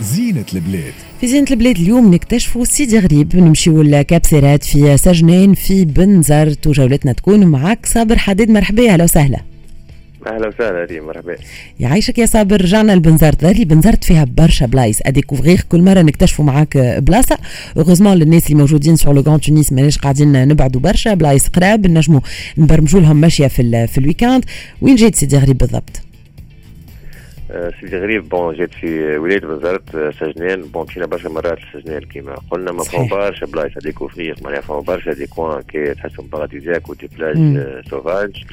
زينة البلاد. في زينة البلاد اليوم نكتشفوا سيدي غريب نمشيو ل Cap Serrat في سجنان في بنزرت وجولتنا تكون معك صابر حديد مرحبا أهلا وسهلا. أهلا وسهلا ريم مرحبا. يعيشك يا صابر رجعنا لبنزرت d'ailleurs بنزرت فيها برشا بلايص. à découvrir كل مرة نكتشفوا معاك بلاصة. heureusement للناس اللي موجودين sur le Grand Tunis ماناش قاعدين نبعدوا برشا. بلايص قراب نجموا نبرمجوا لهم ماشية في, في ال week-end. وين جيت سيدي غريب بالضبط؟ آه، سيدي غريب bon جيت في ولاية بنزرت آه، سجنان. bon مشينا برشا مرات للسجنان كيما قلنا. ما فما برشا بلايص. هذيك وفريق معناها فما برشا. des coins كي تحسهم paradisiaques و des plages sauvages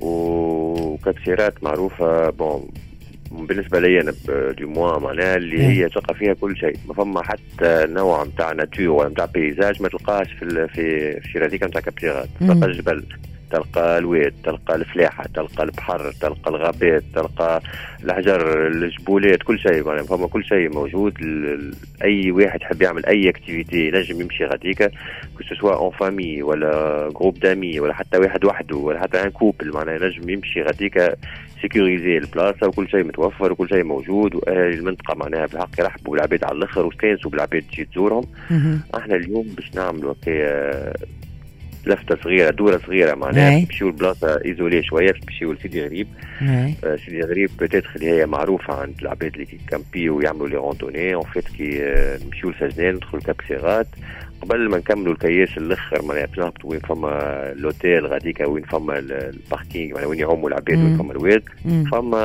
و Cap Serrat معروفة bon بالنسبة لي أنا دي موا معناها اللي هي تلقى فيها كل شيء. ما فما حتى نوع نتاع nature ولا نتاع paysage ما تلقاش في في في هذيك نتاع Cap Serrat تلقى الجبل تلقى الواد تلقى الفلاحة تلقى البحر تلقى الغابات تلقى الحجر الجبولات كل شيء يعني فما كل شيء موجود أي واحد يحب يعمل أي activité نجم يمشي غاديكا soit en famille ولا groupe d'amis ولا حتى واحد وحده ولا حتى en couple معناها نجم يمشي غاديكا sécurisée البلاصة وكل شيء متوفر وكل شيء موجود واهل المنطقة معناها بالحق يرحبوا بالعباد على الآخر واستانسوا بالعباد تجي تزورهم. إحنا اليوم باش نعملوا هكايا لفتة صغيرة دوره صغيرة معناها نمشيو لبلاصه isolée شوية نمشيو لسيدي غريب. آه سيدي غريب peut-être اللي هي معروفة عند العباد اللي camper ويعملوا les randonnées en fait كي آه نمشيو لسجنان ندخلوا Cap Serrat قبل ما نكملوا الكياس الأخر معناها باش نهبطوا وين فما الأوتيل غاديكا وين فما ال parking معناها وين يعوموا العباد وين فما الواد فما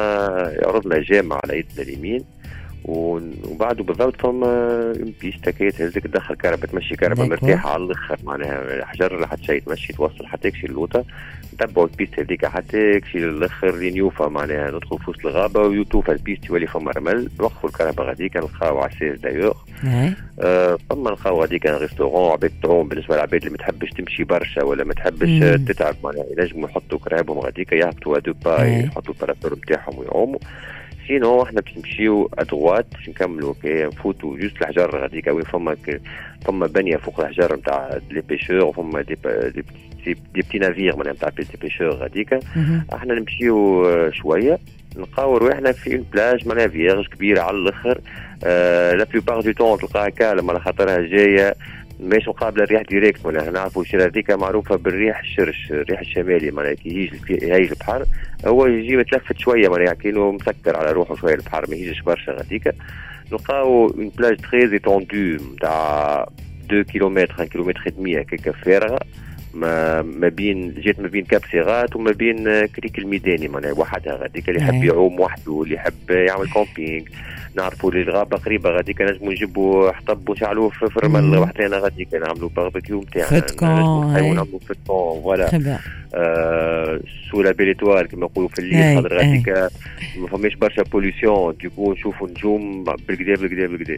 يعرض لنا جامع على يدنا اليمين. وبعده بالضبط فما piste كي تهزك تدخل كرهبة تمشي كرهبة مرتاحة على الآخر معناها حجر حتى شيء تمشي توصل حتى يكشي اللوطه نتبعوا ال piste هذيك حتى يكشي للآخر لين يوفى معناها ندخل في وسط الغابة ويوتوفى ال piste يولي فما رمل. نوقفوا الكرهبة غاديك نلقاو عساس دايوغ. آه فما نلقاو غاديك restaurant عباد تروم بالنسبة للعباد اللي ما تحبش تمشي برشا ولا ما تحبش تتعب معناها ينجموا يحطوا كرهبهم غاديك يهبطوا deux pas يحطوا ال parasol نتاعهم ويعوموا. sinon إحنا باش نمشيو à droite باش نكملوا كي نفوتوا juste الحجر غاديك وين فما فما بنيه فوق الحجر نتاع les pêcheurs وفما des des petits navires معناها نتاع des pêcheurs غاديك إحنا نمشيو شوية نلقاو رواحنا في بلاج معناها vierge كبيرة على الآخر. la plupart du temps تلقاها calme على خاطرها جاية. مش مقابله الريح directe معناها نعرفوا هذيك معروفة بالريح الشرش الريح الشمالي معناها كي يجي يهيج البحر هو يجي متلفت شوية معناها كأنه مسكر على روحه شوية البحر ما برشا غاديك نلقاو une plage très étendue نتاع 2 كيلومتر 1 كيلومتر و demi هكاك فارغة. ما ما بين جات ما بين كاب سيراط وما بين كريك الميداني. معناها وحدها غاديك اللي يحب يعوم وحده اللي يحب يعمل camping نعرفوا اللي الغابة قريبة غاديك نجموا نجيبوا حطب ونشعلوه في الرمل وحدنا غاديك نعملوا باربيكيو نتاعنا نعملوا feu de camp voilà آه sous la belle étoile كما نقولوا في الليل خاطر غاديك ما فماش برشا pollution du coup نشوفوا نجوم بالكدا بالكدا بالكدا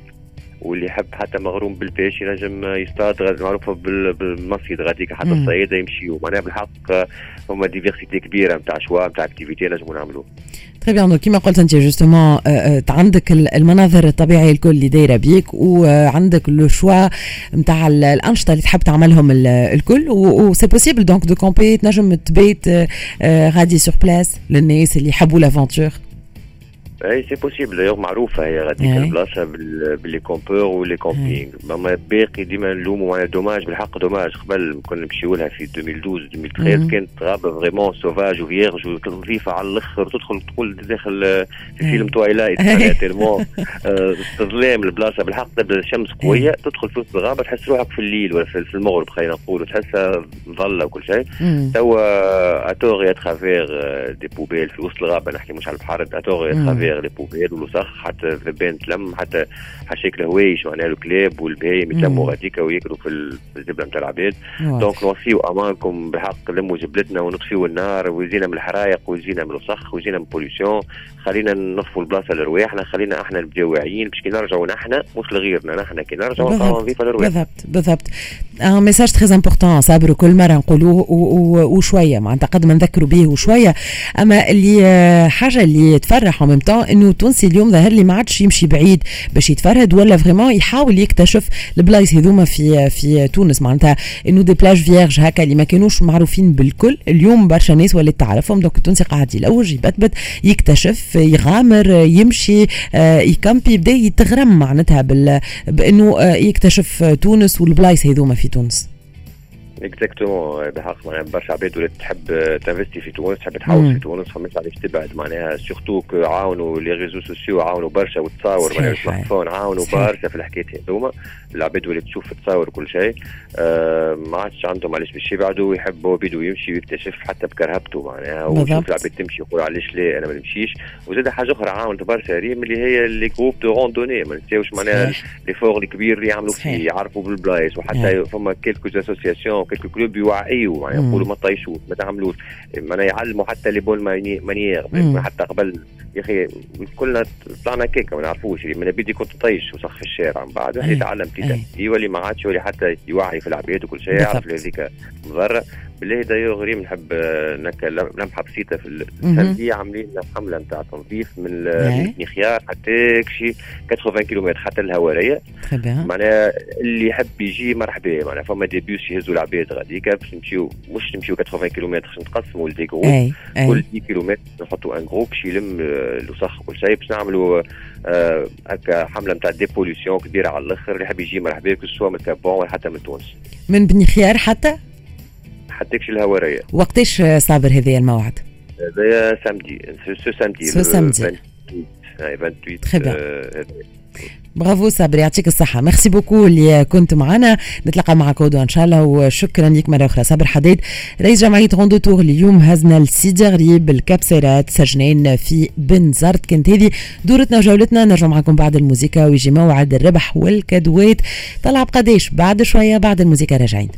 واللي يحب حتى مغروم بال pêche ينجم يصطاد معروفة بالمصيد غاديك حتى الصيادة يمشيو. معناها بالحق هما diversité كبيرة نتاع choix نتاع activités نجموا نعملوه. très bien كيما قلت أنت justement عندك المناظر الطبيعية الكل اللي دايرة بيك وعندك le choix نتاع الأنشطة اللي تحب تعملهم الكل و c'est possible donc de camper تنجم تبيت غادي sur place للناس اللي يحبوا l'aventure et c'est possible d'ailleurs معروفه هي غاديك البلاصه ب les campeurs و les camping اما باقي ديما نلوموا معناها dommage بالحق dommage قبل كنا نمشيو لها في 2012 2013 كانت غابه vraiment sauvage و vierge ونظيفه على الآخر تدخل تقول داخل في فيلم تويلايت tellement استظلام البلاصه بالحق تبدا الشمس قويه تدخل في وسط الغابه تحس روحك في الليل ولا في المغرب خلينا نقولوا تحسها مظله وكل شيء توا à tort et à travers des poubelles في وسط الغابه نحكي مش على البحر à tort et à travers les poubelles والوسخ حتى الذبان تلم حتى حشيك الهوايش معناها الكلاب والبهايم يتلموا غاديكا وياكلوا في الزبلة نتاع العباد. donc نوصيو امانكم بحق لموا زبلتنا ونطفيو النار ويجينا من الحرايق ويجينا من الوسخ ويجينا من ال pollution خلينا ننظفوا البلاصه لرواحنا خلينا إحنا نبداو واعيين باش كي نرجعوا نحن مش لغيرنا نحن كي نرجعوا نلقاو نظيفه لرواحنا بالضبط بالضبط. un message très important صابر كل مره نقولوه وشويه معناتها قد ما نذكروا به وشويه اما اللي حاجة اللي تفرح quand même إنه التونسي اليوم ظهر لي ما عادش يمشي بعيد باش يتفرهد ولا vraiment يحاول يكتشف البلايص هذوما في في تونس. معناتها إنه des plages vierges هكا اللي ما كانوش معروفين بالكل. اليوم برشا ناس ولات تعرفهم. donc التونسي قاعد يلوج يبتبت يكتشف يغامر يمشي آه، يكمبي يبدأ يتغرم معناتها بإنه آه، يكتشف تونس والبلايص هذوما في تونس. exactement بحق معناها برشا عباد ولات تحب تنفستي في تونس تحب تحوس في تونس فماش علاش تبعد معناها surtout que عاونوا les réseaux sociaux عاونوا برشا وتصاور معناها ال smartphone عاونوا برشا في الحكايات هذوما العباد ولات تشوف تصاور كل شيء آه ما عادش عندهم علاش باش يبعدوا يحبوا بيدو يمشي ويكتشف حتى بكرهبته معناها ويشوف العباد تمشي يقول علاش لا أنا ما نمشيش وزاد حاجة أخرى عاونت برشا ريم اللي هي les groupes de randonnée ما نساوش معناها l'effort الكبير اللي يعملوا فيه يعرفوا بالبلايص وحتى فما quelques associations quelques clubs يوعيوا معناها يقولوا ما تطيشوش ما تعملوش. معناها يعلموا حتى les bonnes manières حتى قبل يا أخي كلنا طلعنا كيكة ما نعرفوش. أنا بيدي كنت طيش وسخ الشارع من بعد واحد يتعلم تيتا يولي ما عادش يولي حتى يوعي في العباد وكل شيء يعرف هذيك مضرة. بالله ريم نحب نكا لمحه بسيطة في ce samedi عاملين حملة نتاع تنظيف من خيار حتى شي 80 كيلومتر حتى الهوارية. معناها اللي يحب يجي مرحبا معناها فما des bus يهزوا العباد غاديكا باش نمشيو مش نمشيو 80 كيلومتر باش نتقسموا ل des groupes كل 10 كيلومتر نحطوا un groupe باش يلم الوسخ وكل شيء باش نعملوا هكا حملة نتاع dépollution كبيرة على الآخر. اللي يحب يجي مرحبا بك سواء من كابون حتى من تونس. من بني خيار حتى؟ حتىكش الهواريه وقتاش صابر هذا الموعد؟ هذا samedi ce samedi ce samedi. 28 تخي برافو صابر يعطيك الصحة. merci beaucoup اللي كنت معنا. نتلقى مع كودو إن شاء الله. وشكرا لك مرة أخرى. صابر حديد رئيس جمعية روندو تور اليوم هزنا لسيدي غريب الكابسيرات سجنين في بنزرت كانت هذه دورتنا وجولتنا. نرجع معكم بعد الموسيقى. ويجي موعد الربح والكادوات. طلع بقديش بعد شوية بعد الموسيقى راجعين.